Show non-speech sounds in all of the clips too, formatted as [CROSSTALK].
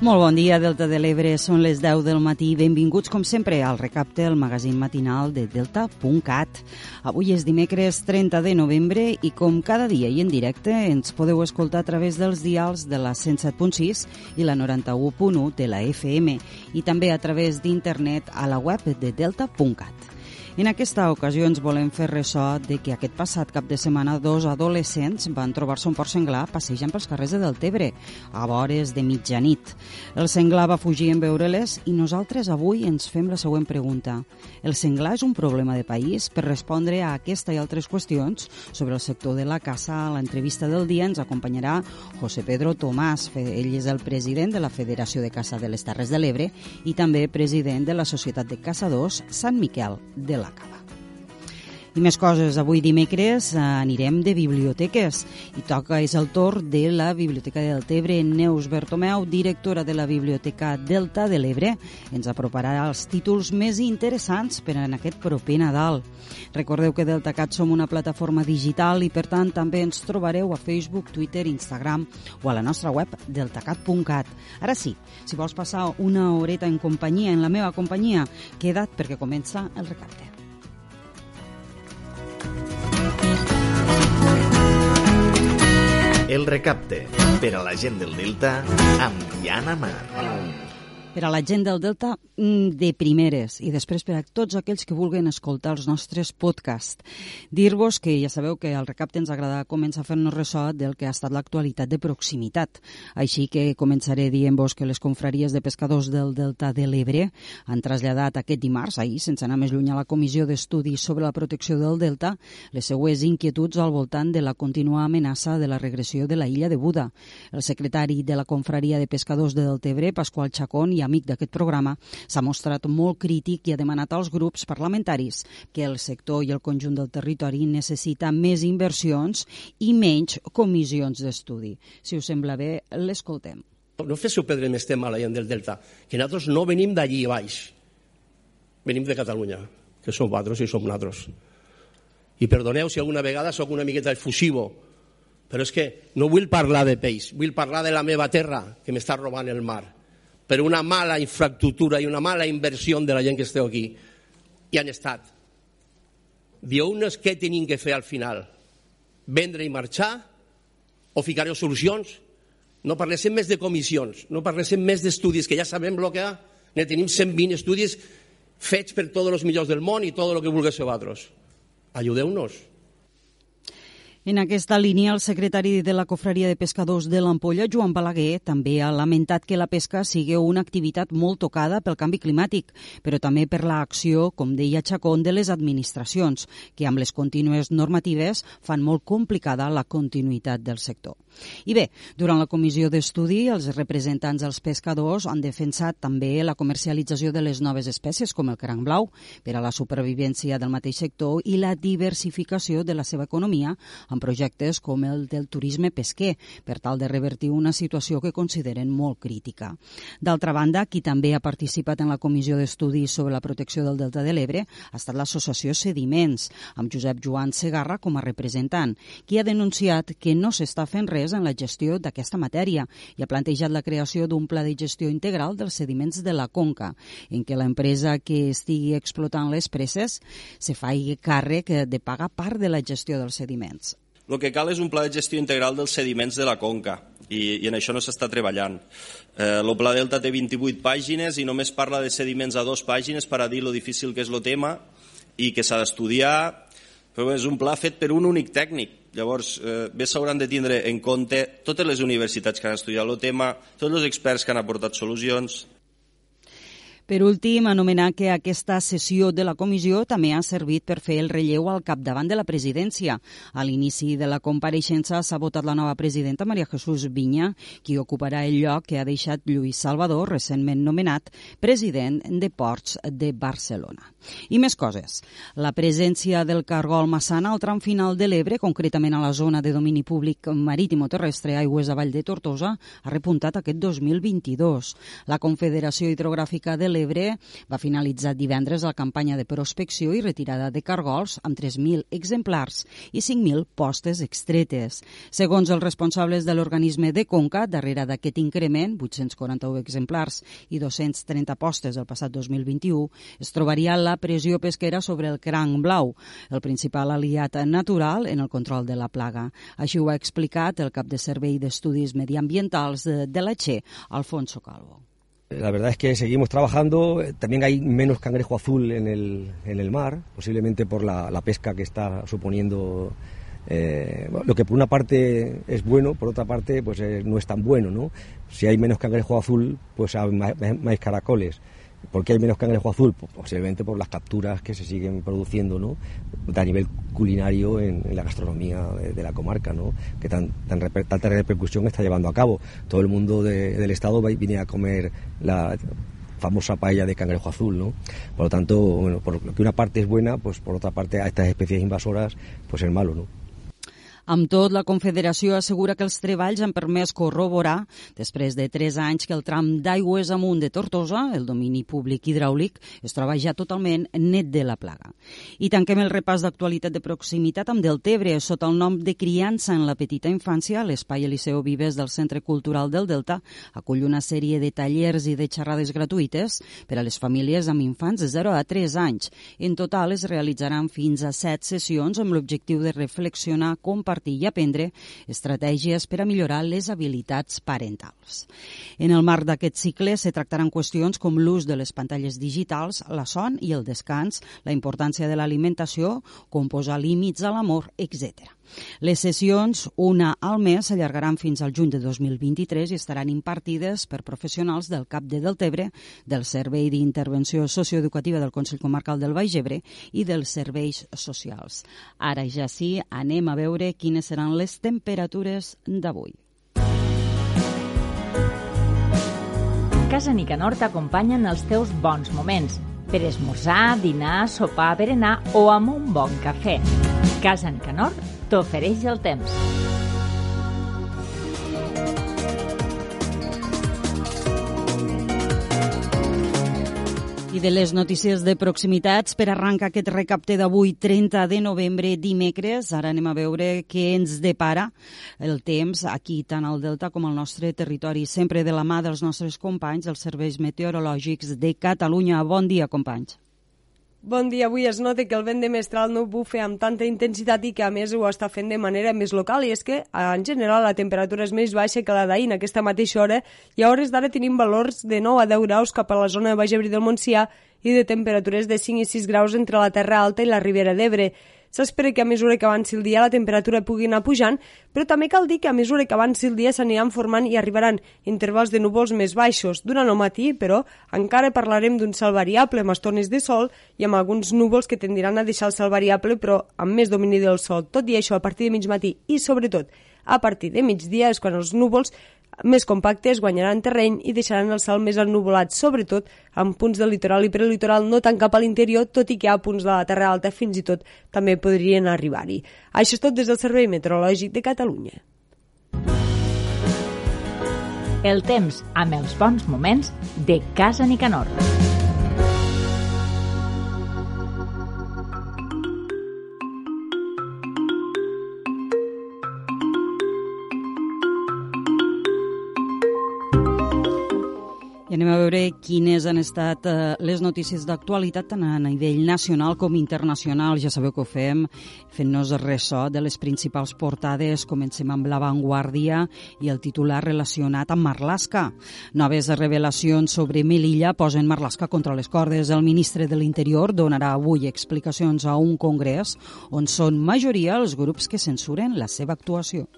Molt bon dia, Delta de l'Ebre. Són les 10 del matí. Benvinguts, com sempre, al recapte, el magazín matinal de Delta.cat. Avui és dimecres 30 de novembre i, com cada dia i en directe, ens podeu escoltar a través dels dials de la 107.6 i la 91.1 de la FM i també a través d'internet a la web de Delta.cat. En aquesta ocasió ens volem fer ressò de que aquest passat cap de setmana dos adolescents van trobar-se un port senglar passejant pels carrers de Deltebre, a vores de mitjanit. El senglar va fugir en veure-les i nosaltres avui ens fem la següent pregunta. El senglar és un problema de país? Per respondre a aquesta i altres qüestions sobre el sector de la caça, a l'entrevista del dia ens acompanyarà José Pedro Tomàs. Ell és el president de la Federació de Caça de les Terres de l'Ebre i també president de la Societat de Caçadors Sant Miquel de la Cava. I més coses. Avui dimecres eh, anirem de biblioteques i toca és el torn de la Biblioteca del Tebre. Neus Bertomeu, directora de la Biblioteca Delta de l'Ebre, ens aproparà els títols més interessants per en aquest proper Nadal. Recordeu que DeltaCat som una plataforma digital i per tant també ens trobareu a Facebook, Twitter, Instagram o a la nostra web deltacat.cat. Ara sí, si vols passar una horeta en companyia, en la meva companyia, queda't perquè comença el recapte. El recapte per a la gent del Delta amb Diana Mar per a la gent del Delta mm, de primeres i després per a tots aquells que vulguin escoltar els nostres podcasts. Dir-vos que ja sabeu que al recapte ens agrada començar a fer-nos ressò del que ha estat l'actualitat de proximitat. Així que començaré dient-vos que les confraries de pescadors del Delta de l'Ebre han traslladat aquest dimarts, ahir, sense anar més lluny a la Comissió d'Estudis sobre la Protecció del Delta, les següents inquietuds al voltant de la contínua amenaça de la regressió de la illa de Buda. El secretari de la confraria de pescadors de Deltebre, Pasqual Chacón, amic d'aquest programa, s'ha mostrat molt crític i ha demanat als grups parlamentaris que el sector i el conjunt del territori necessita més inversions i menys comissions d'estudi. Si us sembla bé, l'escoltem. No féssiu perdre més tema a la gent del Delta, que nosaltres no venim d'allí baix. Venim de Catalunya, que som vosaltres i som nosaltres. I perdoneu si alguna vegada sóc una miqueta efusivo, però és que no vull parlar de peix, vull parlar de la meva terra, que m'està robant el mar per una mala infraestructura i una mala inversió de la gent que esteu aquí. I han estat. Dieu-nos què tenim que fer al final. Vendre i marxar o ficareu solucions? No parléssim més de comissions, no parléssim més d'estudis, que ja sabem el que hi ha. Ne tenim 120 estudis fets per tots els millors del món i tot el que vulgueu vosaltres. Ajudeu-nos. En aquesta línia, el secretari de la Cofreria de Pescadors de l'Ampolla, Joan Balaguer, també ha lamentat que la pesca sigui una activitat molt tocada pel canvi climàtic, però també per l'acció, com deia Chacón, de les administracions, que amb les contínues normatives fan molt complicada la continuïtat del sector. I bé, durant la comissió d'estudi, els representants dels pescadors han defensat també la comercialització de les noves espècies, com el cranc blau, per a la supervivència del mateix sector i la diversificació de la seva economia amb projectes com el del turisme pesquer, per tal de revertir una situació que consideren molt crítica. D'altra banda, qui també ha participat en la comissió d'estudis sobre la protecció del Delta de l'Ebre ha estat l'associació Sediments, amb Josep Joan Segarra com a representant, qui ha denunciat que no s'està fent res en la gestió d'aquesta matèria i ha plantejat la creació d'un pla de gestió integral dels sediments de la Conca, en què l'empresa que estigui explotant les presses se faci càrrec de pagar part de la gestió dels sediments. El que cal és un pla de gestió integral dels sediments de la conca i, i en això no s'està treballant. Eh, el Pla Delta té 28 pàgines i només parla de sediments a dues pàgines per a dir lo difícil que és el tema i que s'ha d'estudiar, però és un pla fet per un únic tècnic. Llavors, eh, bé s'hauran de tindre en compte totes les universitats que han estudiat el tema, tots els experts que han aportat solucions, Per últim, anomenar que aquesta sessió de la comissió també ha servit per fer el relleu al capdavant de la presidència. A l'inici de la compareixença s'ha votat la nova presidenta Maria Jesús Vinya, qui ocuparà el lloc que ha deixat Lluís Salvador, recentment nomenat president de Ports de Barcelona. I més coses. La presència del cargol Massana al tram final de l'Ebre, concretament a la zona de domini públic marítim o terrestre aigües avall de Tortosa, ha repuntat aquest 2022. La Confederació Hidrogràfica de l'Ebre va finalitzar divendres la campanya de prospecció i retirada de cargols amb 3.000 exemplars i 5.000 postes extretes. Segons els responsables de l'organisme de Conca, darrere d'aquest increment, 841 exemplars i 230 postes el passat 2021, es trobaria la pressió pesquera sobre el cranc blau, el principal aliat natural en el control de la plaga. Així ho ha explicat el cap de Servei d'Estudis Mediambientals de, de la Che, Alfonso Calvo. La verdad es que seguimos trabajando. También hay menos cangrejo azul en el, en el mar, posiblemente por la, pesca que está suponiendo. Eh, lo que por una parte es bueno, por otra parte pues eh, no es tan bueno, ¿no? Si hay menos cangrejo azul, pues hay más caracoles. ¿Por qué hay menos cangrejo azul? Pues posiblemente por las capturas que se siguen produciendo ¿no? a nivel culinario en, la gastronomía de, la comarca, ¿no? que tan, tan reper, tanta repercusión está llevando a cabo. Todo el mundo de, del Estado viene a comer la famosa paella de cangrejo azul, ¿no? Por lo tanto, bueno, por lo que una parte es buena, pues por otra parte a estas especies invasoras, pues es malo, ¿no? Amb tot, la Confederació assegura que els treballs han permès corroborar, després de tres anys, que el tram d'aigües amunt de Tortosa, el domini públic hidràulic, es troba ja totalment net de la plaga. I tanquem el repàs d'actualitat de proximitat amb Deltebre, sota el nom de Criança en la petita infància, l'espai Eliseo Vives del Centre Cultural del Delta acull una sèrie de tallers i de xerrades gratuïtes per a les famílies amb infants de 0 a 3 anys. En total es realitzaran fins a 7 sessions amb l'objectiu de reflexionar, compartir compartir i aprendre estratègies per a millorar les habilitats parentals. En el marc d'aquest cicle se tractaran qüestions com l'ús de les pantalles digitals, la son i el descans, la importància de l'alimentació, com posar límits a l'amor, etc. Les sessions, una al mes, s'allargaran fins al juny de 2023 i estaran impartides per professionals del CAP de Deltebre, del Servei d'Intervenció Socioeducativa del Consell Comarcal del Baix Ebre i dels serveis socials. Ara ja sí, anem a veure quines seran les temperatures d'avui. Casa Nicanor t'acompanya en els teus bons moments per esmorzar, dinar, sopar, berenar o amb un bon cafè. Casa Nicanor t'ofereix el temps. I de les notícies de proximitats per arrencar aquest recapte d'avui, 30 de novembre, dimecres. Ara anem a veure què ens depara el temps aquí, tant al Delta com al nostre territori, sempre de la mà dels nostres companys dels serveis meteorològics de Catalunya. Bon dia, companys. Bon dia. Avui es nota que el vent de mestral no bufe amb tanta intensitat i que, a més, ho està fent de manera més local. I és que, en general, la temperatura és més baixa que la d'ahir en aquesta mateixa hora i a hores d'ara tenim valors de 9 a 10 graus cap a la zona de Baix Ebre del Montsià i de temperatures de 5 i 6 graus entre la Terra Alta i la Ribera d'Ebre. S'espera que a mesura que avanci el dia la temperatura pugui anar pujant, però també cal dir que a mesura que avanci el dia s'aniran formant i arribaran intervals de núvols més baixos. Durant el matí, però, encara parlarem d'un cel variable amb estones de sol i amb alguns núvols que tendiran a deixar el cel variable però amb més domini del sol. Tot i això, a partir de mig matí i, sobretot, a partir de migdia és quan els núvols més compactes guanyaran terreny i deixaran el cel més ennuvolat, sobretot en punts del litoral i prelitoral, no tant cap a l'interior, tot i que ha punts de la Terra Alta fins i tot també podrien arribar-hi. Això és tot des del Servei Meteorològic de Catalunya. El temps amb els bons moments de Casa Nicanor. I anem a veure quines han estat eh, les notícies d'actualitat tant a nivell nacional com internacional. Ja sabeu que ho fem fent-nos ressò de les principals portades. Comencem amb l'avantguàrdia i el titular relacionat amb Marlaska. Noves revelacions sobre Melilla posen Marlaska contra les cordes. El ministre de l'Interior donarà avui explicacions a un congrés on són majoria els grups que censuren la seva actuació.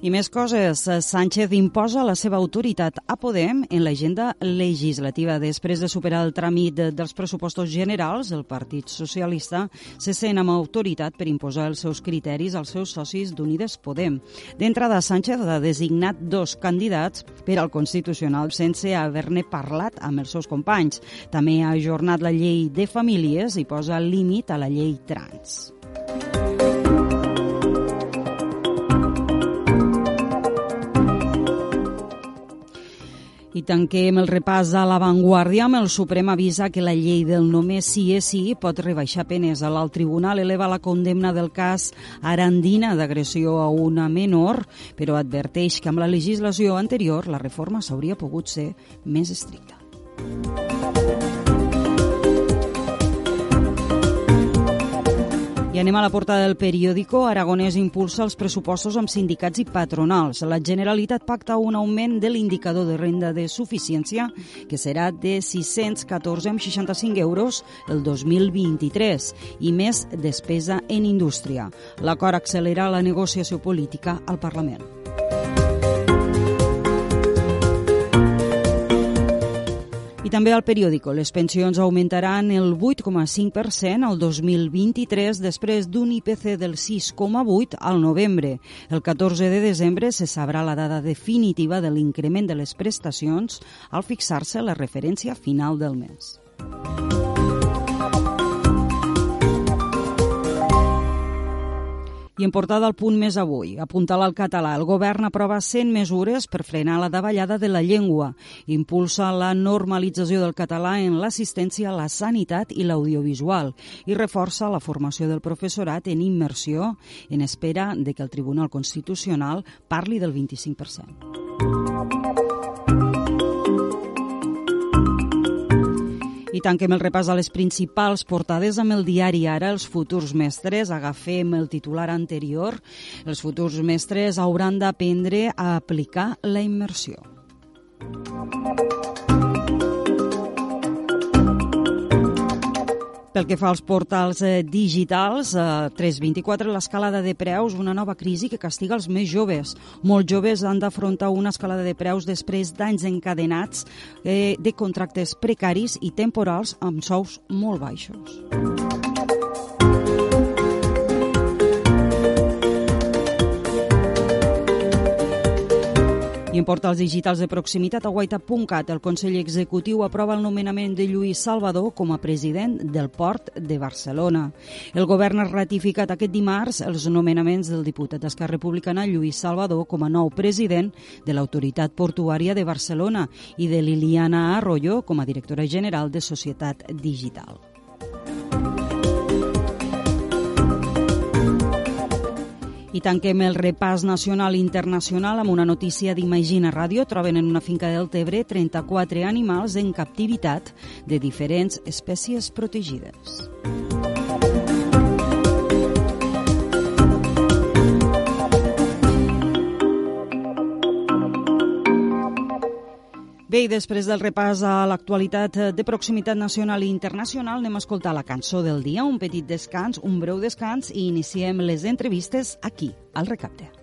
I més coses. Sánchez imposa la seva autoritat a Podem en l'agenda legislativa. Després de superar el tràmit dels pressupostos generals, el Partit Socialista se sent amb autoritat per imposar els seus criteris als seus socis d'Unides Podem. D'entrada, Sánchez ha designat dos candidats per al Constitucional sense haver-ne parlat amb els seus companys. També ha ajornat la llei de famílies i posa límit a la llei trans. I tanquem el repàs a l'avantguàrdia amb el Suprem avisa que la llei del només sí és sí pot rebaixar penes. L'alt tribunal eleva la condemna del cas Arandina d'agressió a una menor, però adverteix que amb la legislació anterior la reforma s'hauria pogut ser més estricta. I anem a la portada del periòdico. Aragonès impulsa els pressupostos amb sindicats i patronals. La Generalitat pacta un augment de l'indicador de renda de suficiència que serà de 614,65 euros el 2023 i més despesa en indústria. L'acord accelera la negociació política al Parlament. I també al periòdico. Les pensions augmentaran el 8,5% al 2023 després d'un IPC del 6,8 al novembre. El 14 de desembre se sabrà la dada definitiva de l'increment de les prestacions al fixar-se la referència final del mes. I en portada al punt més avui, apuntal al català, el govern aprova 100 mesures per frenar la davallada de la llengua, impulsa la normalització del català en l'assistència a la sanitat i l'audiovisual. I reforça la formació del professorat en immersió en espera de que el Tribunal Constitucional parli del 25%. I tanquem el repàs a les principals portades amb el diari Ara, els futurs mestres. Agafem el titular anterior. Els futurs mestres hauran d'aprendre a aplicar la immersió. Pel que fa als portals eh, digitals, eh, 324, l'escalada de preus, una nova crisi que castiga els més joves. Molts joves han d'afrontar una escalada de preus després d'anys encadenats eh, de contractes precaris i temporals amb sous molt baixos. I en portals digitals de proximitat a guaita.cat, el Consell Executiu aprova el nomenament de Lluís Salvador com a president del Port de Barcelona. El govern ha ratificat aquest dimarts els nomenaments del diputat d'Esquerra Republicana Lluís Salvador com a nou president de l'Autoritat Portuària de Barcelona i de Liliana Arroyo com a directora general de Societat Digital. I tanquem el repàs nacional i internacional amb una notícia d'Imagina Ràdio. Troben en una finca del Tebre 34 animals en captivitat de diferents espècies protegides. Bé, i després del repàs a l'actualitat de proximitat nacional i internacional, anem a escoltar la cançó del dia, un petit descans, un breu descans, i iniciem les entrevistes aquí, al Recapte.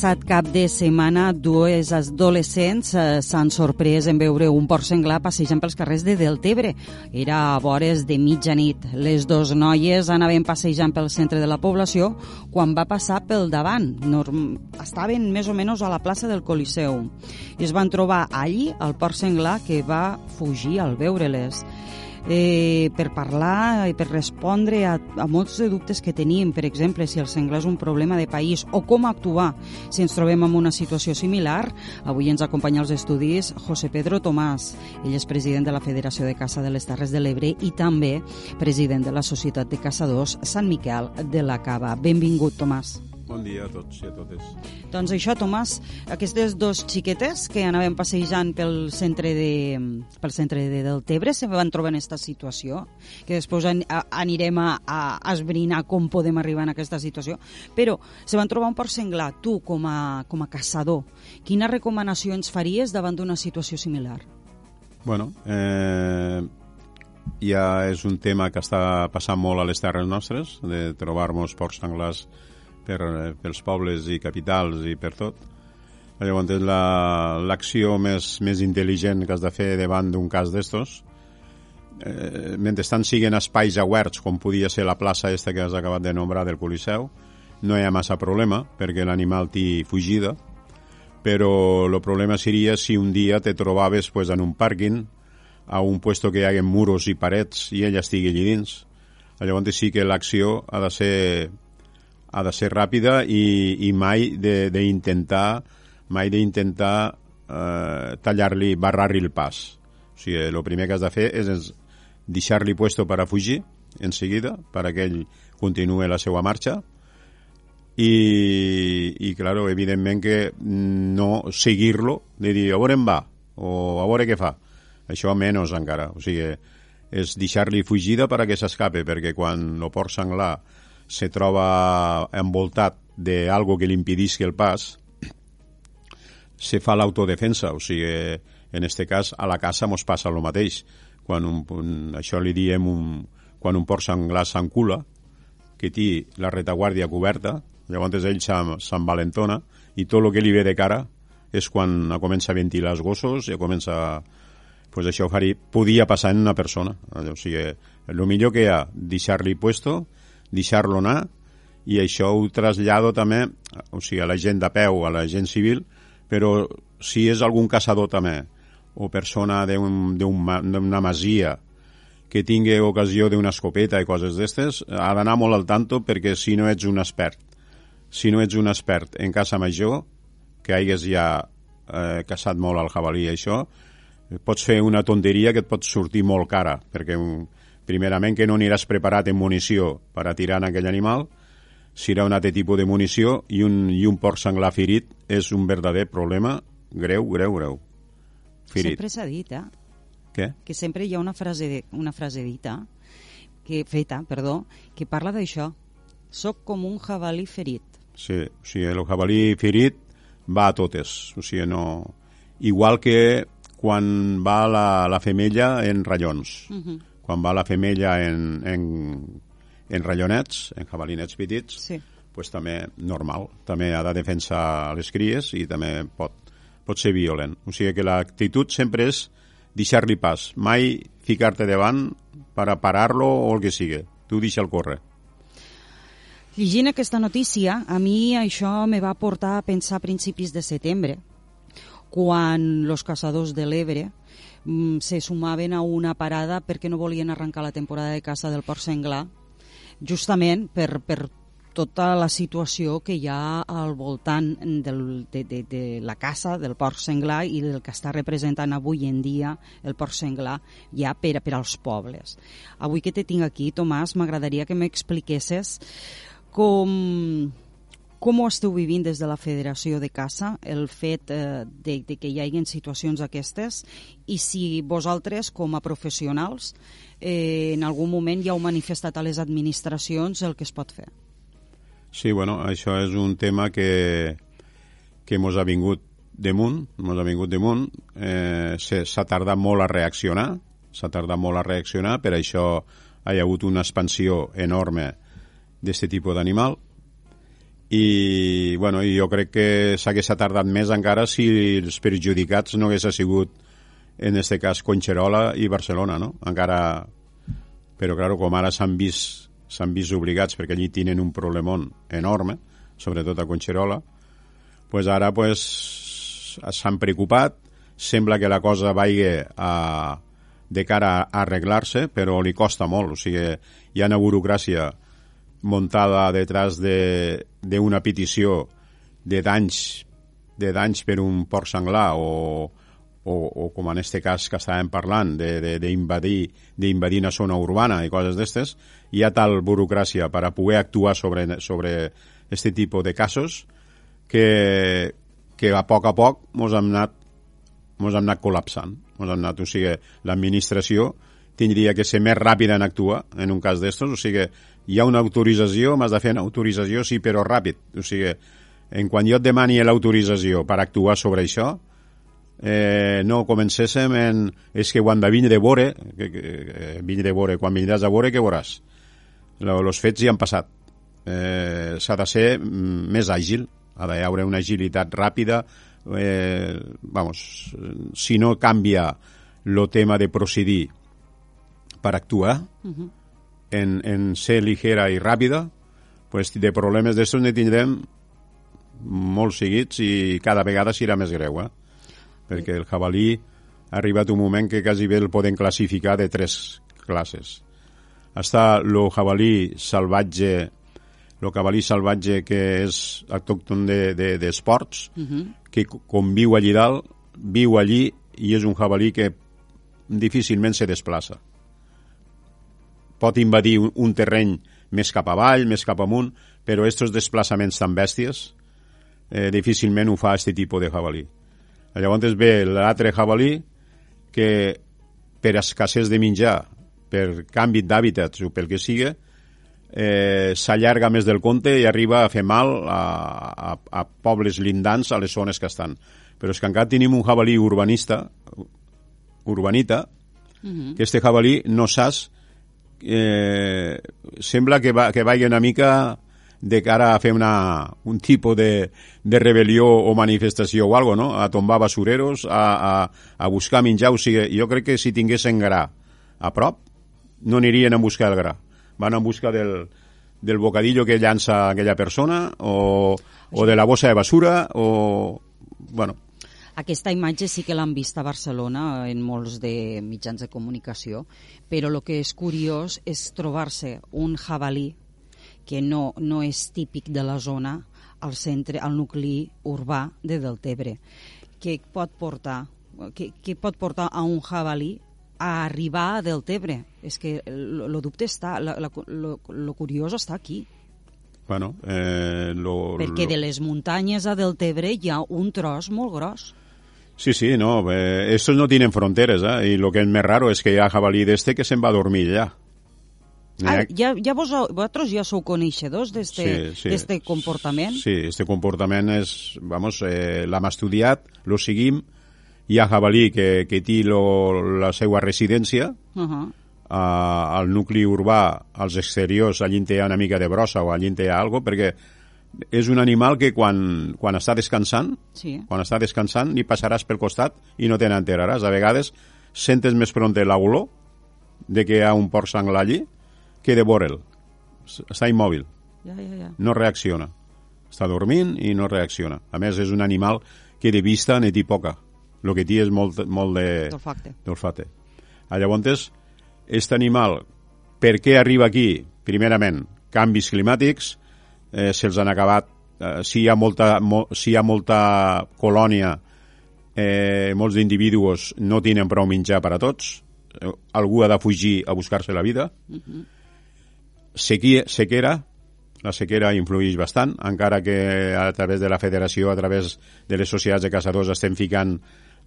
Passat cap de setmana, dues adolescents eh, s'han sorprès en veure un porc senglar passejant pels carrers de Deltebre. Era a vores de mitjanit. Les dues noies anaven passejant pel centre de la població quan va passar pel davant. Norm... Estaven més o menys a la plaça del Coliseu. I es van trobar allí el porc senglar que va fugir al veure-les eh, per parlar i per respondre a, a molts de dubtes que tenim, per exemple, si el senglar és un problema de país o com actuar si ens trobem en una situació similar. Avui ens acompanya als estudis José Pedro Tomàs. Ell és president de la Federació de Caça de les Terres de l'Ebre i també president de la Societat de Caçadors Sant Miquel de la Cava. Benvingut, Tomàs. Bon dia a tots i a totes. Doncs això, Tomàs, aquestes dos xiquetes que anaven passejant pel centre de, pel centre de Deltebre se van trobar en aquesta situació, que després an, a, anirem a, a esbrinar com podem arribar en aquesta situació, però se van trobar un porc senglar. Tu, com a, com a caçador, quina recomanació ens faries davant d'una situació similar? Bueno, eh, ja és un tema que està passant molt a les terres nostres, de trobar-nos porcs senglars per, eh, pels pobles i capitals i per tot. Llavors, l'acció la, més, més intel·ligent que has de fer davant d'un cas d'estos, eh, mentrestant siguin espais oberts, com podia ser la plaça esta que has acabat de nombrar del Coliseu, no hi ha massa problema, perquè l'animal té fugida, però el problema seria si un dia te trobaves pues, en un pàrquing, a un puesto que hi hagi muros i parets i ell estigui allà dins. Llavors sí que l'acció ha de ser ha de ser ràpida i, i mai d'intentar mai d'intentar eh, tallar-li, barrar-li el pas. O sigui, el primer que has de fer és deixar-li puesto per a fugir en seguida, perquè ell continuï la seva marxa i, i claro, evidentment que no seguir-lo, de dir a veure on va o a veure què fa. Això menys encara. O sigui, és deixar-li fugida perquè s'escape, perquè quan el porc senglar se troba envoltat d'algo que li impedisca el pas, se fa l'autodefensa, o sigui, en este cas, a la casa mos passa el mateix. Quan un, un, això li diem un, quan un porc senglar s'encula, que té la retaguardia coberta, llavors ell s'envalentona i tot el que li ve de cara és quan comença a ventilar els gossos i comença pues això faria, podia passar en una persona. O sigui, el millor que hi ha, deixar-li puesto, deixar-lo anar, i això ho trasllado també o sigui, a la gent de peu, a la gent civil, però si és algun caçador també, o persona d'una un, masia que tingui ocasió d'una escopeta i coses d'estes, ha d'anar molt al tanto perquè si no ets un expert, si no ets un expert en caça major, que hagués ja eh, caçat molt al jabalí això, pots fer una tonteria que et pot sortir molt cara, perquè primerament que no aniràs preparat en munició per a tirar en aquell animal, serà un altre tipus de munició i un, i un porc senglar ferit és un verdader problema greu, greu, greu. Ferit. Sempre s'ha dit, eh? Què? Que sempre hi ha una frase, de, una frase dita, que, feta, perdó, que parla d'això. Soc com un jabalí ferit. Sí, o sigui, el jabalí ferit va a totes. O sigui, no... Igual que quan va la, la femella en ratllons. Uh -huh. Quan va la femella en, en, en ratllonets, en jabalinets petits, sí. pues també normal. També ha de defensar les cries i també pot, pot ser violent. O sigui que l'actitud sempre és deixar-li pas. Mai ficar-te davant per a parar-lo o el que sigui. Tu deixa'l córrer. Llegint aquesta notícia, a mi això me va portar a pensar a principis de setembre, quan els caçadors de l'Ebre se sumaven a una parada perquè no volien arrencar la temporada de caça del porc senglar, justament per, per tota la situació que hi ha al voltant del, de, de, de la caça del porc senglar i del que està representant avui en dia el porc senglar ja per, per als pobles. Avui que te tinc aquí, Tomàs, m'agradaria que m'expliquessis com com ho esteu vivint des de la Federació de Caça, el fet eh, de, de que hi hagin situacions aquestes i si vosaltres, com a professionals, eh, en algun moment ja heu manifestat a les administracions el que es pot fer? Sí, bueno, això és un tema que, que mos ha vingut damunt, mos ha vingut damunt, eh, s'ha tardat molt a reaccionar, s'ha tardat molt a reaccionar, per això hi ha hagut una expansió enorme d'aquest tipus d'animal, i, bueno, jo crec que s'hagués tardat més encara si els perjudicats no hagués sigut en este cas Conxerola i Barcelona, no? Encara... Però, claro, com ara s'han vist s'han vist obligats perquè allí tenen un problemón enorme, sobretot a Conxerola, pues ara pues, s'han preocupat, sembla que la cosa vagi a, de cara a arreglar-se, però li costa molt, o sigui, hi ha una burocràcia montada detrás de, de una petició de danys de danys per un porc senglar o, o, o com en este cas que estàvem parlant d'invadir d'invadir una zona urbana i coses d'estes, hi ha tal burocràcia per a poder actuar sobre, sobre este tipus de casos que, que a poc a poc mos hem anat, mos hem anat col·lapsant. Mos hem anat, o sigui, l'administració tindria que ser més ràpida en actuar en un cas d'estos, o sigui, hi ha una autorització, m'has de fer una autorització, sí, però ràpid. O sigui, en quan jo et demani l'autorització per actuar sobre això, eh, no comencéssim en... És que quan de vindre de vore, que, que, que, vindre de vore, quan vindràs a vore, què veuràs? Els fets ja han passat. Eh, S'ha de ser més àgil, ha d'haver una agilitat ràpida, eh, vamos, si no canvia el tema de procedir per actuar, uh -huh en, en ser ligera i ràpida, pues de problemes d'estos ne tindrem molt seguits i cada vegada serà més greu, eh? perquè el jabalí ha arribat un moment que quasi bé el poden classificar de tres classes. Està el jabalí salvatge, el jabalí salvatge que és autòcton d'esports, de, de, uh -huh. que com viu allí dalt, viu allí i és un jabalí que difícilment se desplaça pot invadir un, un terreny més cap avall, més cap amunt, però aquests desplaçaments tan bèsties eh, difícilment ho fa aquest tipus de jabalí. Llavors ve l'altre jabalí que per escassez de menjar, per canvi d'hàbitats o pel que sigui, eh, s'allarga més del compte i arriba a fer mal a, a, a pobles lindants a les zones que estan. Però és que encara tenim un jabalí urbanista, urbanita, uh -huh. que este jabalí no saps eh, sembla que, va, que vagi una mica de cara a fer una, un tipus de, de rebel·lió o manifestació o algo, no? a tombar basureros, a, a, a buscar menjar. O sigui, jo crec que si tinguessin gra a prop, no anirien a buscar el gra. Van en busca del, del bocadillo que llança aquella persona o, o de la bossa de basura o... Bueno, aquesta imatge sí que l'han vist a Barcelona en molts de mitjans de comunicació, però el que és curiós és trobar-se un jabalí que no, no és típic de la zona al centre, al nucli urbà de Deltebre, que pot portar que, que pot portar a un jabalí a arribar a Deltebre. És que el dubte està, el curiós està aquí. Bueno, eh, lo, Perquè lo... de les muntanyes a Deltebre hi ha un tros molt gros. Sí, sí, no, eh, estos no tienen fronteres, ¿eh? y lo que es más raro es que ha jabalí d'este que se'n va a dormir ja. Ah, ja, ja vos, vosaltres ja sou coneixedors d'este sí, sí, comportament? Sí, este comportament és, vamos, eh, l'hem estudiat, lo seguim, hi ha jabalí que, que té lo, la seva residència, uh -huh. Uh, al nucli urbà, als exteriors, allí hi ha una mica de brossa o allí hi ha algo, perquè és un animal que quan, quan està descansant, sí. quan està descansant, li passaràs pel costat i no te n'enteraràs. A vegades sentes més pronte l'olor de que hi ha un porc sanglar allí que de veure'l. Està immòbil. Ja, ja, ja. No reacciona. Està dormint i no reacciona. A més, és un animal que de vista ne té poca. El que té és molt, molt de... D'olfacte. Llavors, aquest animal, per què arriba aquí? Primerament, canvis climàtics, eh, se'ls han acabat, eh, si, hi ha molta, mo, si hi ha molta colònia, eh, molts d'individus no tenen prou menjar per a tots, eh, algú ha de fugir a buscar-se la vida, uh -huh. Sequia, sequera, la sequera influeix bastant, encara que a través de la federació, a través de les societats de caçadors estem ficant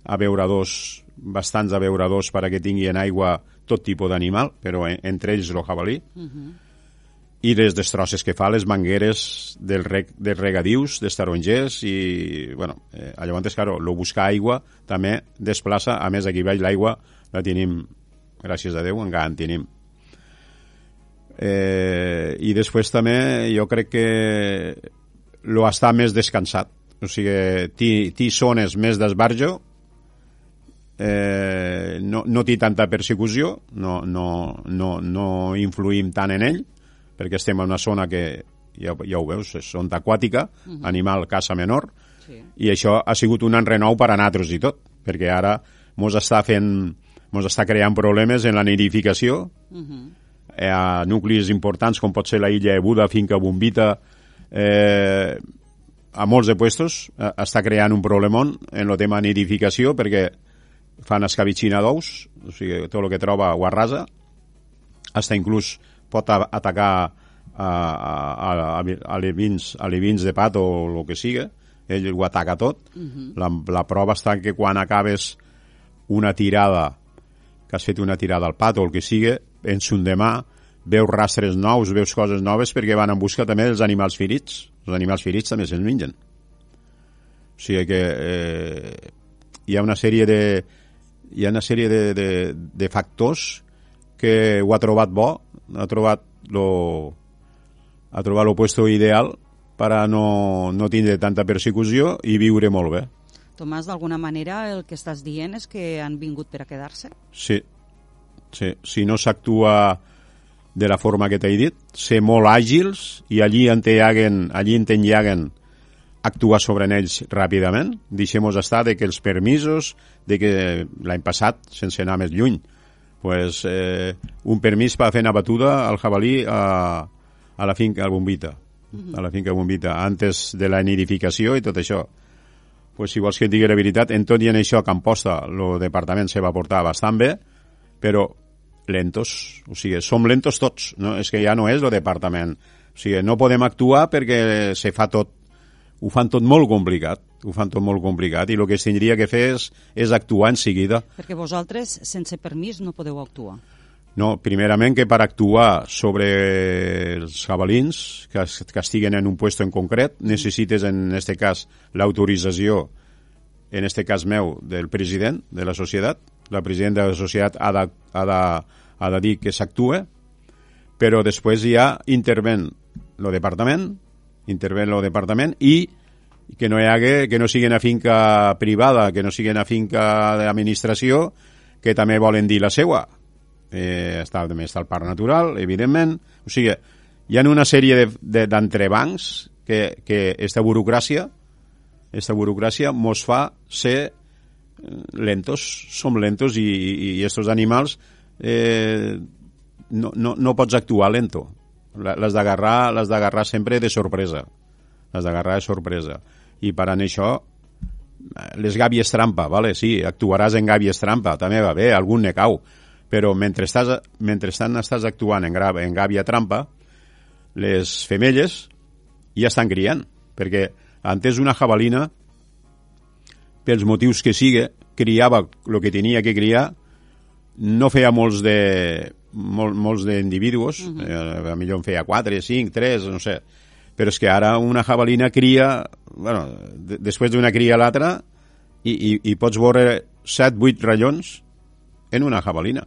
a abeuradors, bastants abeuradors perquè tinguin aigua tot tipus d'animal, però entre ells el jabalí. Uh -huh i les destrosses que fa les mangueres del reg, de regadius, dels tarongers i, bueno, eh, llavors, claro, el buscar aigua també desplaça, a més aquí baix l'aigua la tenim, gràcies a Déu, encara en tenim. Eh, I després també jo crec que lo està més descansat, o sigui, té, té zones més d'esbarjo, eh, no, no té tanta persecució, no, no, no, no influïm tant en ell, perquè estem en una zona que, ja, ja ho veus, és zona aquàtica, uh mhm. -huh. animal caça menor, sí. i això ha sigut un enrenou per a nosaltres i tot, perquè ara mos està fent mos està creant problemes en la nidificació uh mhm. -huh. eh, a nuclis importants com pot ser la illa de Buda, Finca Bombita eh, a molts de puestos eh, està creant un problemón en el tema nidificació perquè fan escabitxina d'ous o sigui, tot el que troba ho arrasa hasta inclús pot atacar a, a, a, a, levins, a levins de pat o el que siga, ell ho ataca tot. Uh -huh. la, la prova està que quan acabes una tirada, que has fet una tirada al pat o el que siga, en son demà veus rastres nous, veus coses noves perquè van en busca també dels animals ferits. Els animals ferits també se'ls mengen. O sigui que eh, hi ha una sèrie de hi ha una sèrie de, de, de factors que ho ha trobat bo ha trobat lo, ha trobat l'opuesto ideal per a no, no tindre tanta persecució i viure molt bé. Tomàs, d'alguna manera el que estàs dient és que han vingut per a quedar-se? Sí. sí. Si no s'actua de la forma que t'he dit, ser molt àgils i allí en llaguen, allí en llaguen actuar sobre ells ràpidament. Deixem-nos estar de que els permisos, de que l'any passat, sense anar més lluny, pues, eh, un permís per fer una batuda al jabalí a, a la finca Bombita, uh -huh. a la finca Bombita, antes de la nidificació i tot això. Pues, si vols que et digui la veritat, en tot i en això a Camposta el departament se va portar bastant bé, però lentos, o sigui, som lentos tots, no? és que ja no és el departament. O sigui, no podem actuar perquè se fa tot, ho fan tot molt complicat ho fan tot molt complicat i el que tindria que fer és, és actuar en seguida. Perquè vosaltres, sense permís, no podeu actuar. No, primerament que per actuar sobre els jabalins que, es- que estiguen en un puesto en concret necessites en este cas l'autorització en este cas meu del president de la societat la president de la societat ha de, ha de, ha de dir que s'actua però després ja interven el departament interven el departament i que no hi hagi, que no sigui una finca privada, que no sigui una finca d'administració, que també volen dir la seua. Eh, està, també està el parc natural, evidentment. O sigui, hi ha una sèrie de- de- d'entrebancs que, que esta burocràcia esta burocràcia mos fa ser eh, lentos, som lentos i, i, i estos animals eh, no, no, no pots actuar lento. Les d'agarrar les d'agarrar sempre de sorpresa. Les d'agarrar de sorpresa. I per en això, eh, les gàbies trampa, vale? sí, actuaràs en gàbies trampa, també va bé, algun ne cau, però mentre estàs, mentrestant estàs actuant en, gra- en gàbia trampa, les femelles ja estan criant, perquè antes una jabalina, pels motius que siga, criava el que tenia que criar, no feia molts de mol, molts d'individus, uh -huh. eh, a millor en feia 4, 5, 3, no sé, però és que ara una jabalina cria, bueno, de, després d'una cria a l'altra, i, i, i pots veure 7, 8 rellons en una jabalina.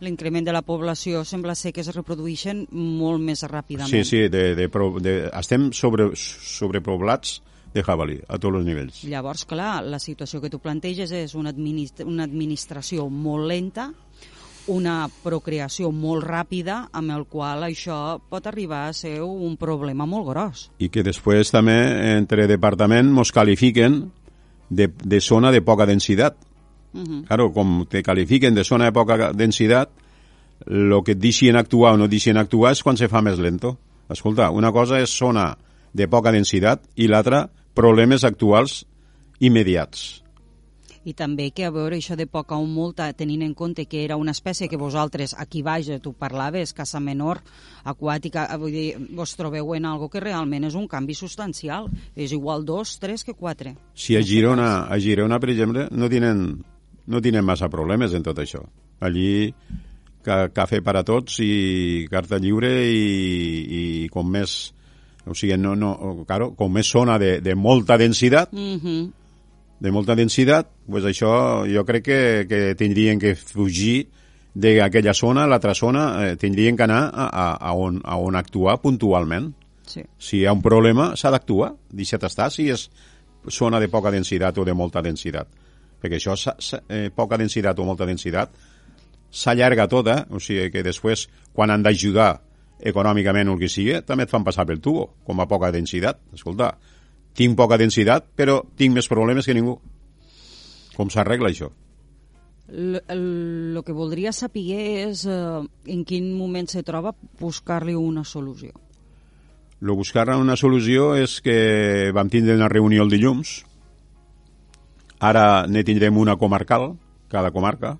L'increment de la població sembla ser que es reprodueixen molt més ràpidament. Sí, sí, de, de, pro- de, estem sobre, sobrepoblats de jabalí a tots els nivells. Llavors, clar, la situació que tu planteges és una, administ una administració molt lenta, una procreació molt ràpida, amb el qual això pot arribar a ser un problema molt gros. i que després també entre departament mos qualifiquen de, de zona de poca densitat. Uh -huh. Claro, com te qualifiquen de zona de poca densitat, el que et deixen actuar o no et deixen actuar és quan se fa més lento. Escolta, una cosa és zona de poca densitat i l'altra problemes actuals immediats. I també que a veure això de poca o molta, tenint en compte que era una espècie que vosaltres, aquí baix, tu parlaves, caça menor, aquàtica, eh, vull dir, vos trobeu en algo que realment és un canvi substancial. És igual dos, tres que quatre. Si a Girona, a Girona, per exemple, no tenen, no tenen massa problemes en tot això. Allí ca, cafè per a tots i carta lliure i, i com més o sigui, no, no, claro, com més zona de, de molta densitat, Mm -hmm. De molta densitat, pues això jo crec que, que tindrien que fugir d'aquella zona, l'altra zona, eh, tindrien que anar a, a, a, on, a on actuar puntualment. Sí. Si hi ha un problema, s'ha d'actuar. Deixa't estar si és zona de poca densitat o de molta densitat. Perquè això, s'ha- s'ha- eh, poca densitat o molta densitat, s'allarga tota, o sigui que després, quan han d'ajudar econòmicament o el que sigui, també et fan passar pel tubo, com a poca densitat. Escolta, tinc poca densitat, però tinc més problemes que ningú. Com s'arregla això? El que voldria saber és eh, en quin moment se troba buscar-li una solució. Lo buscar una solució és que vam tindre una reunió el dilluns, ara ne tindrem una comarcal, cada comarca,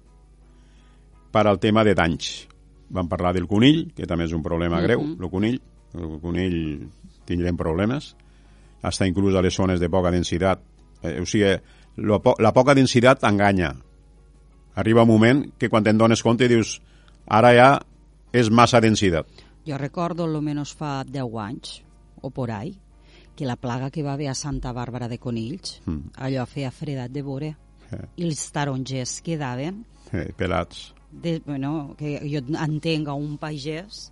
per al tema de danys. Vam parlar del conill, que també és un problema greu, el conill. El conill tindrem problemes, hasta inclús a les zones de poca densitat. Eh, o sigui, lo la poca densitat enganya. Arriba un moment que quan te'n dones compte dius ara ja és massa densitat. Jo recordo, almenys fa 10 anys, o por ahí, que la plaga que va haver a Santa Bàrbara de Conills, Mm. allò feia fredat de veure. Eh, I els tarongers quedaven, eh, pelats. de, bueno, que jo entenc a un pagès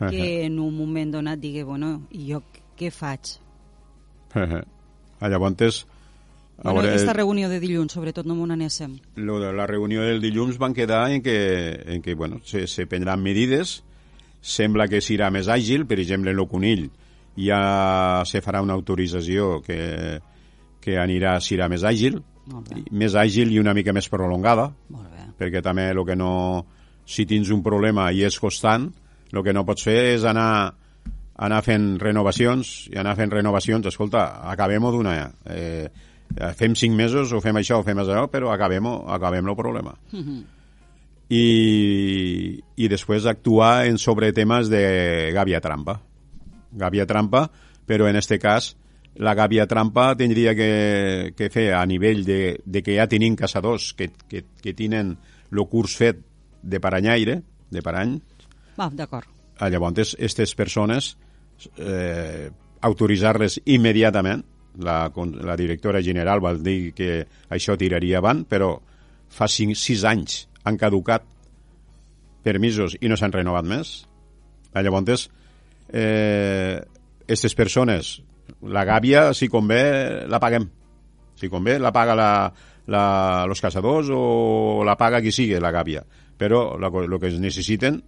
Eh, que en un moment donat digui, bueno, i jo què faig? [LAUGHS] Ah, llavors, a Bueno, veure, aquesta reunió de dilluns, sobretot, no m'ho n'anéssim. lo de la reunió del dilluns van quedar en que, en que bueno, se, se prendran medides, sembla que serà més àgil, per exemple, en el conill ja se farà una autorització que, que anirà, serà més àgil, més àgil i una mica més prolongada, Molt bé. perquè també el que no... Si tens un problema i és constant, el que no pots fer és anar anar fent renovacions i anar fent renovacions, escolta, acabem-ho d'una. Eh, fem cinc mesos o fem això o fem això, però acabem-ho, acabem el problema. I, I després actuar en sobre temes de gàbia trampa. Gàbia trampa, però en este cas la gàbia trampa tindria que, que fer a nivell de, de que ja tenim caçadors que, que, que tenen el curs fet de paranyaire, de parany, Va, d'acord. A llavors aquestes persones eh, autoritzar-les immediatament la, la directora general va dir que això tiraria avant però fa 5, 6 anys han caducat permisos i no s'han renovat més. A llavors eh, aquestes persones la gàbia si convé la paguem. Si convé la paga la, la, los caçadors o la paga qui sigui la gàbia. Però el que es necessiten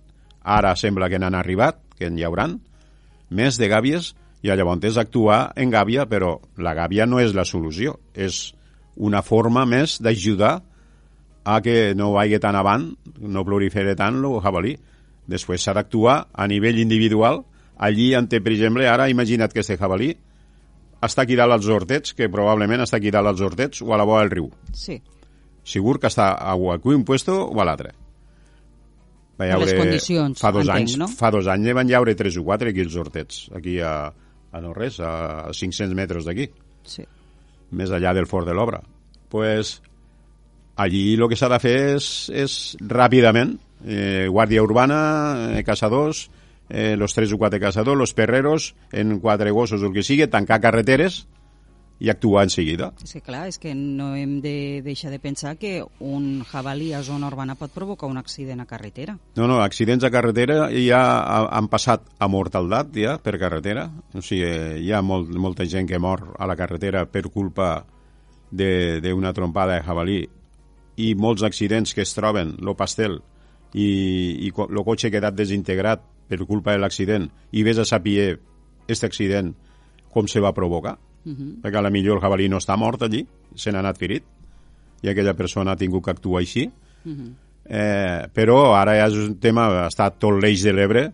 ara sembla que n'han arribat que n'hi hauran més de gàbies i llavors és actuar en gàbia, però la gàbia no és la solució, és una forma més d'ajudar a que no vagi tan avant, no prolifere tant el jabalí. Després s'ha d'actuar a nivell individual, allí on té, per exemple, ara imagina't que este jabalí està aquí dalt als hortets, que probablement està aquí dalt als hortets o a la vora del riu. Sí. Segur que està a un puesto o a l'altre. Va les condicions, fa dos entenc, anys, no? Fa dos anys van llaure tres o quatre aquí els hortets, aquí a, a no res, a 500 metres d'aquí, Sí. més allà del Fort de l'Obra. pues, allí el que s'ha de fer és, és ràpidament, eh, guàrdia urbana, eh, caçadors, eh, los tres o quatre caçadors, los perreros, en quatre gossos el que sigui, tancar carreteres i actuar en seguida. És que clar, és que no hem de deixar de pensar que un jabalí a zona urbana pot provocar un accident a carretera. No, no, accidents a carretera ja ha- han passat a mortaldat ja per carretera. O sigui, hi ha molt, molta gent que mor a la carretera per culpa de- d'una trompada de jabalí i molts accidents que es troben, lo pastel i, i lo cotxe quedat desintegrat per culpa de l'accident i vés a saber aquest accident com se va provocar. Uh -huh. Perquè a la millor el jabalí no està mort allí, se n'ha anat ferit i aquella persona ha tingut que actuar així. Eh, però ara ja és un tema, estat tot l'eix de l'Ebre,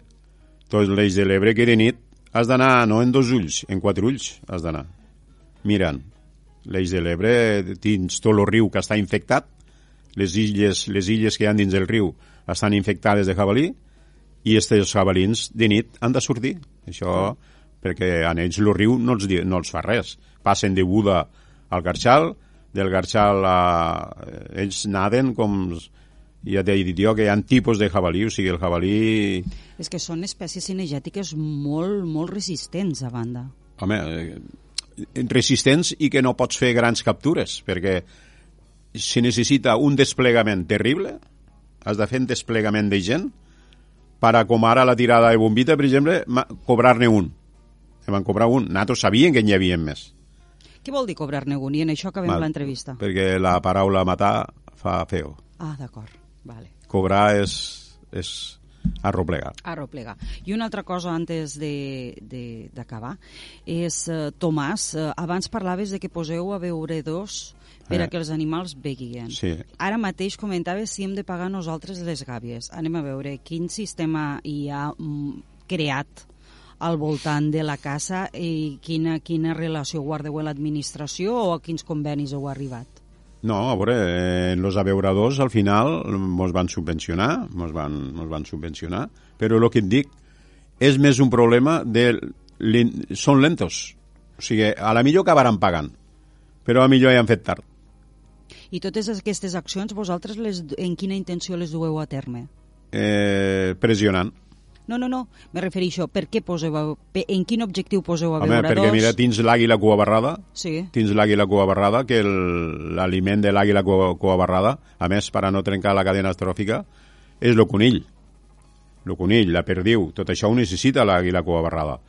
tot l'eix de l'Ebre que de nit has d'anar no en dos ulls, en quatre ulls has d'anar, mirant. L'eix de l'Ebre dins tot el riu que està infectat, les illes, les illes que hi ha dins del riu estan infectades de jabalí i aquests jabalins de nit han de sortir. Això perquè a ells el riu no els, no els fa res. Passen de Buda al Garxal, del Garxal a... Ells naden com... Ja t'he dit jo que hi ha tipus de jabalí, o sigui, el jabalí... És que són espècies cinegètiques molt, molt resistents, a banda. Home, eh, resistents i que no pots fer grans captures, perquè se necessita un desplegament terrible, has de fer un desplegament de gent, per a, com ara la tirada de bombita, per exemple, cobrar-ne un. En van cobrar un. Nosaltres sabíem que n'hi havia més. Què vol dir cobrar-ne un? I en això acabem l'entrevista. Perquè la paraula matar fa feo. Ah, d'acord. Vale. Cobrar és, és arroplegar. Arroplegar. I una altra cosa antes de- de- d'acabar és, eh, Tomàs, eh, abans parlaves de que poseu a veure dos per Eh. a que els animals beguin. Sí. Ara mateix comentaves si hem de pagar nosaltres les gàbies. Anem a veure quin sistema hi ha mm, creat al voltant de la casa i quina, quina relació guardeu amb l'administració o a quins convenis heu arribat. No, a veure, eh, los abeuradors al final mos van subvencionar, mos van, mos van subvencionar, però el que et dic és més un problema de... Són lentos. O sigui, a la millor acabaran pagant, però a la millor ja han fet tard. I totes aquestes accions, vosaltres les, en quina intenció les dueu a terme? Eh, pressionant. No, no, no, me refereixo, per què poseu, a, pe- en quin objectiu poseu a Home, veure perquè mira, tens l'àguila cua barrada, Sí, tens l'àguila cua barrada, que el- l'aliment de l'àguila cua, cua barrada, a més, per a no trencar la cadena astròfica, és el conill. El conill, la perdiu, tot això ho necessita l'àguila cua barrada.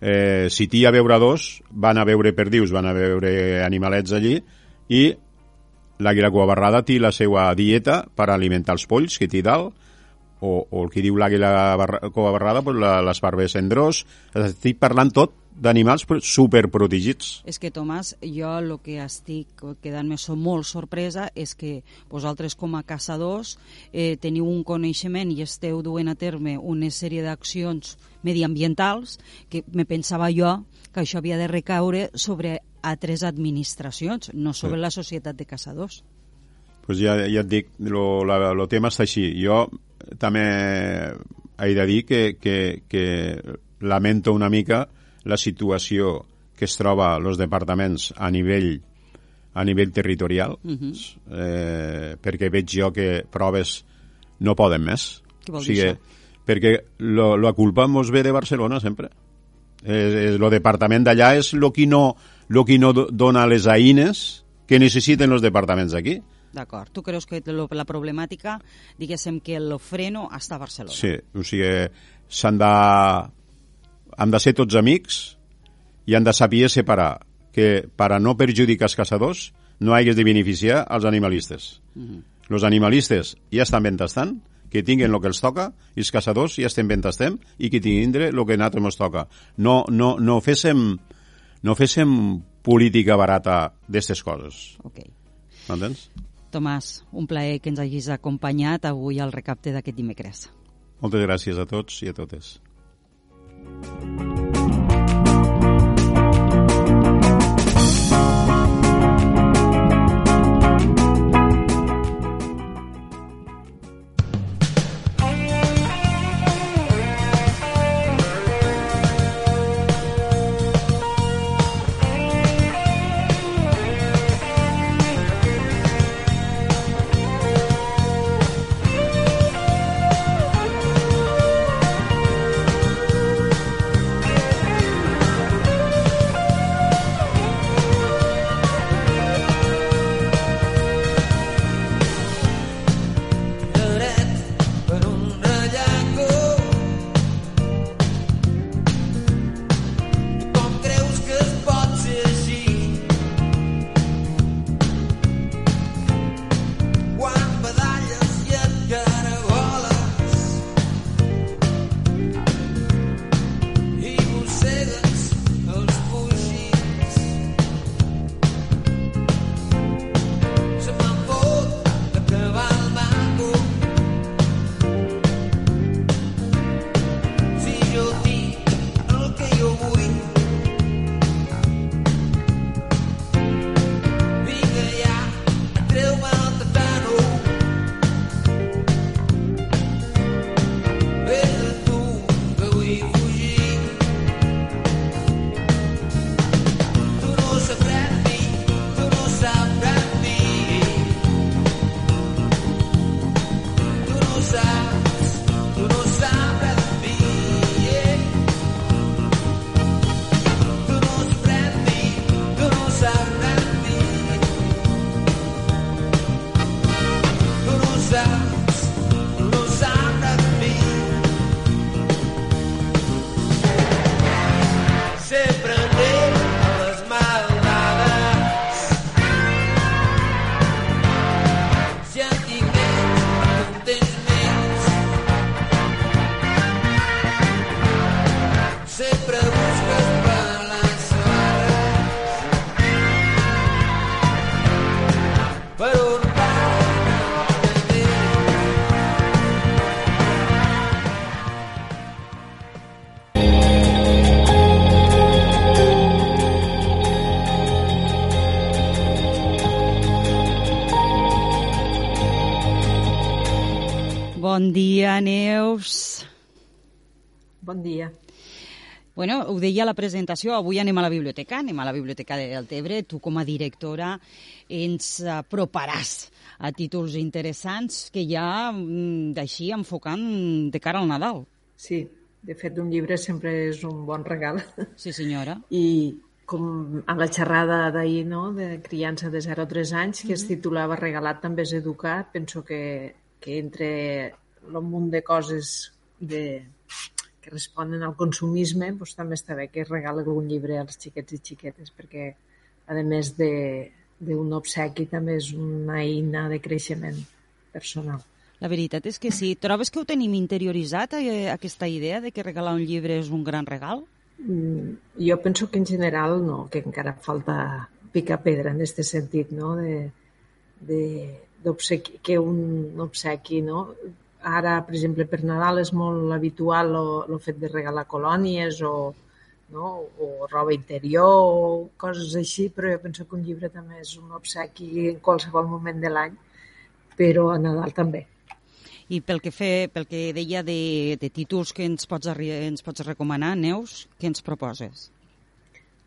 Eh, si t'hi ha veuradors, van a veure perdius, van a veure animalets allí, i l'àguila cua barrada té la seva dieta per alimentar els polls que té dalt, o, o el que diu l'àguila barra, cua barrada, pues la, les barbes cendrós, estic parlant tot d'animals pro- superprotegits. és que, Tomàs, jo el que estic quedant-me molt sorpresa és que vosaltres com a caçadors eh, teniu un coneixement i esteu duent a terme una sèrie d'accions mediambientals que me pensava jo que això havia de recaure sobre altres administracions, no sobre Sí. la societat de caçadors. pues ja, ja et dic, lo tema està així. Jo també he de dir que, que, que lamento una mica la situació que es troba els departaments a nivell a nivell territorial, Mhm. eh, perquè veig jo que proves no poden més. Què vol o dir sigui, això? perquè lo, la culpa mos ve de Barcelona sempre. Eh, el departament d'allà és el que no, lo que no do- dona les eines que necessiten els departaments d'aquí. D'acord. Tu creus que la problemàtica, diguéssim que el freno està a Barcelona? Sí, o sigui, s'han de... Han de ser tots amics i han de saber separar que per a no perjudicar els caçadors no hagués de beneficiar els animalistes. Els animalistes ja estan ben tastant, que tinguen el que els toca, i els caçadors ja estem ben tastem i que tindre el que a nosaltres ens toca. No, no, no féssim no féssim política barata d'aquestes coses. Ok. M'entens? Tomàs, un plaer que ens hagis acompanyat avui al recapte d'aquest dimecres. Moltes gràcies a tots i a totes. per Bon dia, Neus. Bon dia. Bueno, ho deia a la presentació, avui anem a la biblioteca, anem a la biblioteca de Deltebre. Tu, com a directora, ens aproparàs a títols interessants que ja, mm, d'així, enfocant de cara al Nadal. Sí, de fet, un llibre sempre és un bon regal. Sí, senyora. I com a la xerrada d'ahir, no?, de criança de 0 a 3 anys, que es titulava Regalat també és educar, penso que, que entre el munt de coses de, que responen al consumisme, doncs també està bé que es regala algun llibre als xiquets i xiquetes, perquè, a més de d'un obsequi, també és una eina de creixement personal. La veritat és que sí. Trobes que ho tenim interioritzat, eh, aquesta idea de que regalar un llibre és un gran regal? Mm, Jo penso que en general no, que encara falta picar pedra en aquest sentit, no? De, de, que un obsequi, no? Ara, per exemple, per Nadal és molt habitual el fet de regalar colònies o, no? o roba interior o coses així, però jo penso que un llibre també és un obsequi en qualsevol moment de l'any, però a Nadal també. I pel que, fe, pel que deia de, de títols que ens pots, ens pots recomanar, Neus, què ens proposes?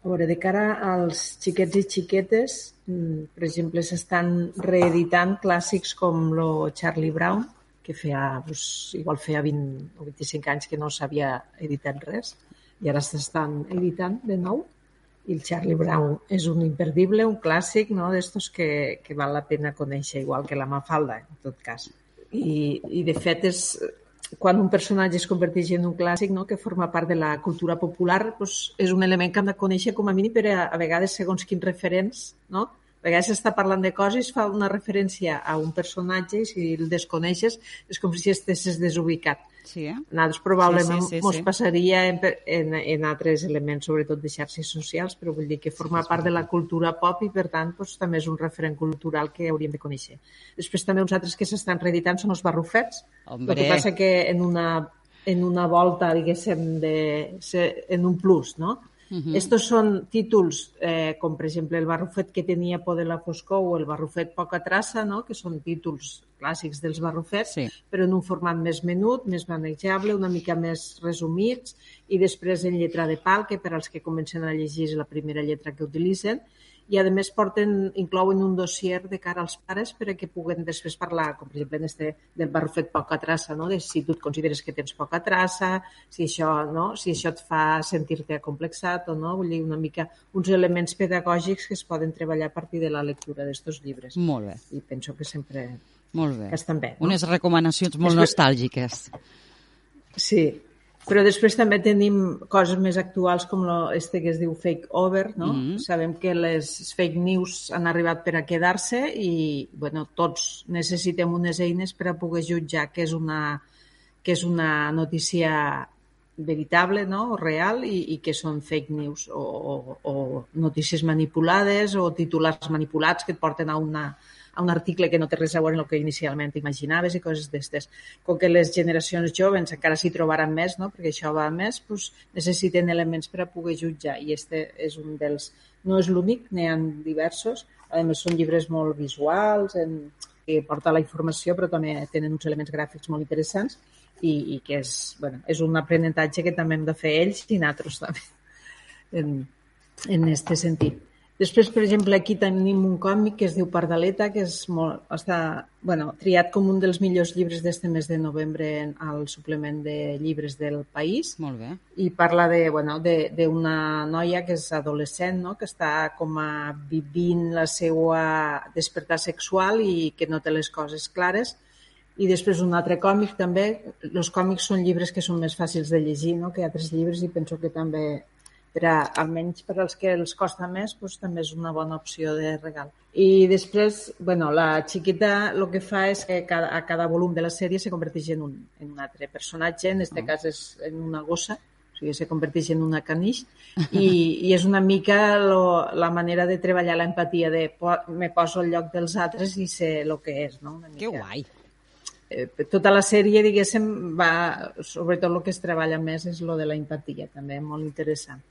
A veure, de cara als xiquets i xiquetes, mm, per exemple, s'estan reeditant clàssics com lo Charlie Brown, que feia, pues, igual feia 20 o 25 anys que no s'havia editat res i ara s'estan editant de nou i el Charlie Brown és un imperdible, un clàssic, no? d'estos que, que val la pena conèixer, igual que la Mafalda, en tot cas. I, i de fet és quan un personatge es converteix en un clàssic no? que forma part de la cultura popular doncs és un element que hem de conèixer com a mínim per a, a vegades segons quins referents no? A vegades s'està parlant de coses, fa una referència a un personatge i si el desconeixes és com si estessis desubicat. Sí, eh? Nosaltres probablement Sí, sí, sí, sí. passaria en, en, en altres elements, sobretot de xarxes socials, però vull dir que forma part de la cultura pop i, per tant, doncs, també és un referent cultural que hauríem de conèixer. Després també uns altres que s'estan reeditant són els barrufets. Hombre. El que passa que en una, en una volta, diguéssim, de, en un plus, no? Mhm. Estos són títols, eh, com per exemple el barrufet que tenia por de la foscor o el barrufet poca traça, no? que són títols clàssics dels barrufets, Sí. però en un format més menut, més manejable, una mica més resumits, i després en lletra de pal, que per als que comencen a llegir és la primera lletra que utilitzen, i a més porten, inclouen un dossier de cara als pares per a que puguen després parlar, com per exemple en este del barrufet poca traça, no? de si tu et consideres que tens poca traça, si això, no? si això et fa sentir-te acomplexat o no, vull dir una mica uns elements pedagògics que es poden treballar a partir de la lectura d'estos llibres. Molt bé, I penso que sempre molt bé. que estan bé. No? Unes recomanacions molt nostàlgiques. Sí, però després també tenim coses més actuals com lo, este que es diu fake over, no? Mhm. Sabem que les fake news han arribat per a quedar-se i, bueno, tots necessitem unes eines per a poder jutjar que és una, que és una notícia veritable no? o real i, i que són fake news o, o, o notícies manipulades o titulars manipulats que et porten a una, a un article que no té res a veure amb el que inicialment imaginaves i coses d'estes. Com que les generacions joves encara s'hi trobaran més, no? perquè això va més, doncs necessiten elements per a poder jutjar i este és un dels... No és l'únic, n'hi ha diversos. A més, són llibres molt visuals, en, que porta la informació, però també tenen uns elements gràfics molt interessants i, i que és, bueno, és un aprenentatge que també hem de fer ells i nosaltres també en, en este sentit. Després, per exemple, aquí tenim un còmic que es diu Pardaleta, que és molt, està bueno, triat com un dels millors llibres d'este mes de novembre al suplement de llibres del país Molt bé. i parla de, bueno, de- d'una noia que és adolescent, no? que està com a vivint la seva despertar sexual i que no té les coses clares. I després un altre còmic també. Els còmics són llibres que són més fàcils de llegir no? que altres llibres i penso que també per a, almenys per als que els costa més, doncs, també és una bona opció de regal. I després, bueno, la xiquita el que fa és que cada, a cada volum de la sèrie se converteix en un, en un altre personatge, en aquest cas és en una gossa, o sigui, se converteix en una canix, [LAUGHS] i, i és una mica lo, la manera de treballar l'empatia, de po, me poso al lloc dels altres i sé el que és, no? Una Que mica. guai. Eh, tota la sèrie, diguéssim, va, sobretot el que es treballa més és lo de la empatia, també molt interessant.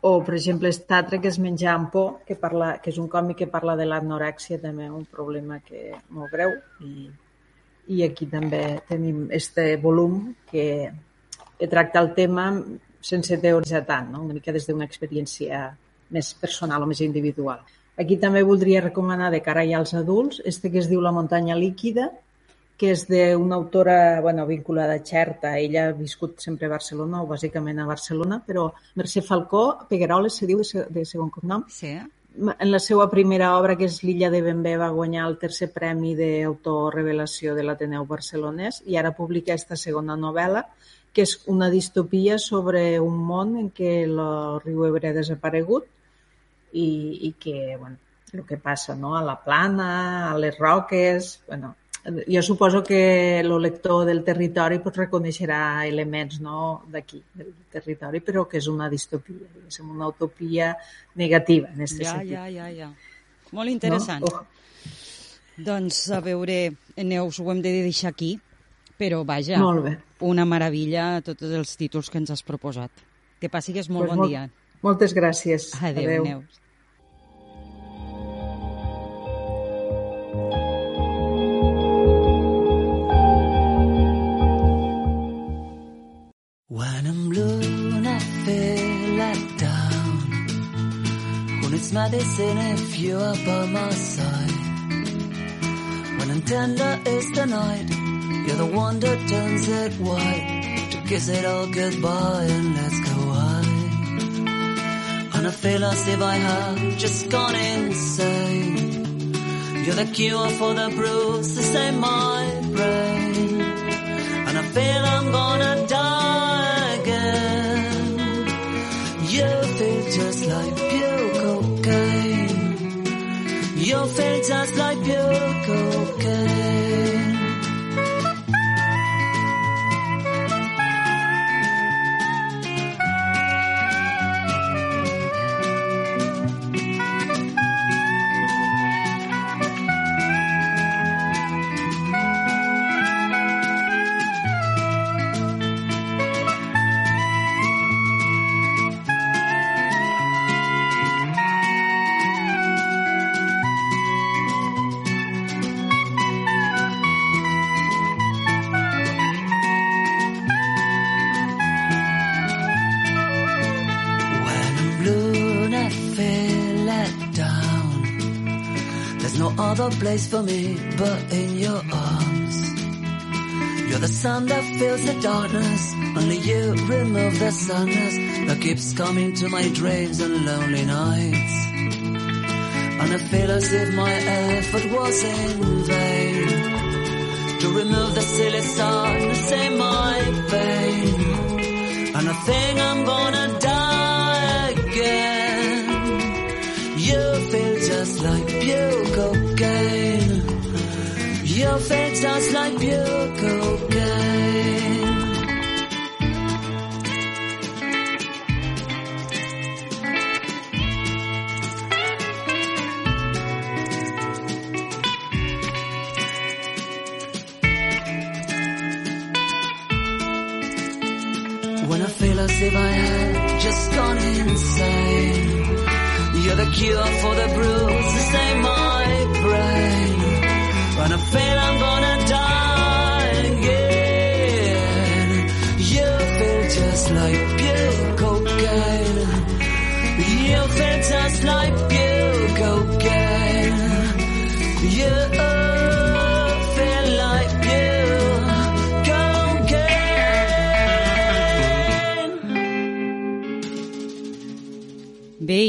O, per exemple, Statre, que és menjar amb por, que, parla, que és un còmic que parla de l'anorèxia, també un problema que molt greu. I, I aquí també tenim este volum que, que tracta el tema sense teoritzar tant, no? una mica des d'una experiència més personal o més individual. Aquí també voldria recomanar de cara ja als adults este que es diu La muntanya líquida, que és d'una autora bueno, vinculada a Xerta. Ella ha viscut sempre a Barcelona, o bàsicament a Barcelona, però Mercè Falcó, Pegueroles, se diu de, se- de segon cognom, Sí, en la seva primera obra, que és L'illa de Benbé, va guanyar el tercer premi d'autor revelació de l'Ateneu Barcelonès i ara publica aquesta segona novel·la, que és una distopia sobre un món en què el riu Ebre ha desaparegut i, i que, bueno, el que passa no? a la plana, a les roques... Bueno, jo suposo que el lector del territori pues, reconeixerà elements no? d'aquí, del territori, però que és una distopia, diguéssim, una utopia negativa en aquest Ja, sentit. ja, ja, ja. Molt interessant. No? Oh, Doncs a veure, Neus, ho hem de deixar aquí, però vaja, Molt bé. una meravella tots els títols que ens has proposat. Que passi que és molt Pues bon molt- dia. Moltes gràcies. Adéu, Adéu. Neus. When I'm blue and I feel let down, when it's medicine if you're by my side. When I'm tender is the night, You're the one that turns it white to kiss it all goodbye and let's go high. And I feel as if I have just gone insane. You're the cure for the bruises in my brain. And I feel I'm gonna die Feel just like pure cocaine. Place for me but in your arms. You're the sun that fills the darkness, only you remove the sadness that keeps coming to my dreams and lonely nights. And I feel as if my effort was in vain to remove the silly sadness in my vein. And I think I'm gonna die again. You feel just like pure cocaine. You feel just like pure cocaine. When I feel as if I had just gone insane. You're the cure for the bruises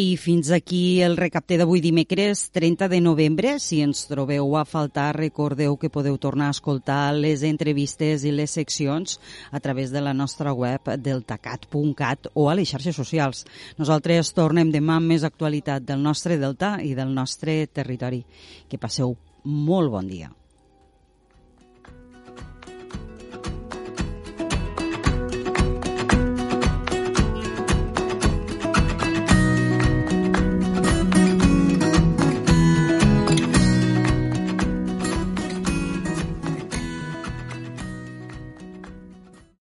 i fins aquí el recapte d'avui dimecres 30 de novembre. Si ens trobeu a faltar, recordeu que podeu tornar a escoltar les entrevistes i les seccions a través de la nostra web deltacat.cat o a les xarxes socials. Nosaltres tornem demà amb més actualitat del nostre delta i del nostre territori. Que passeu molt bon dia.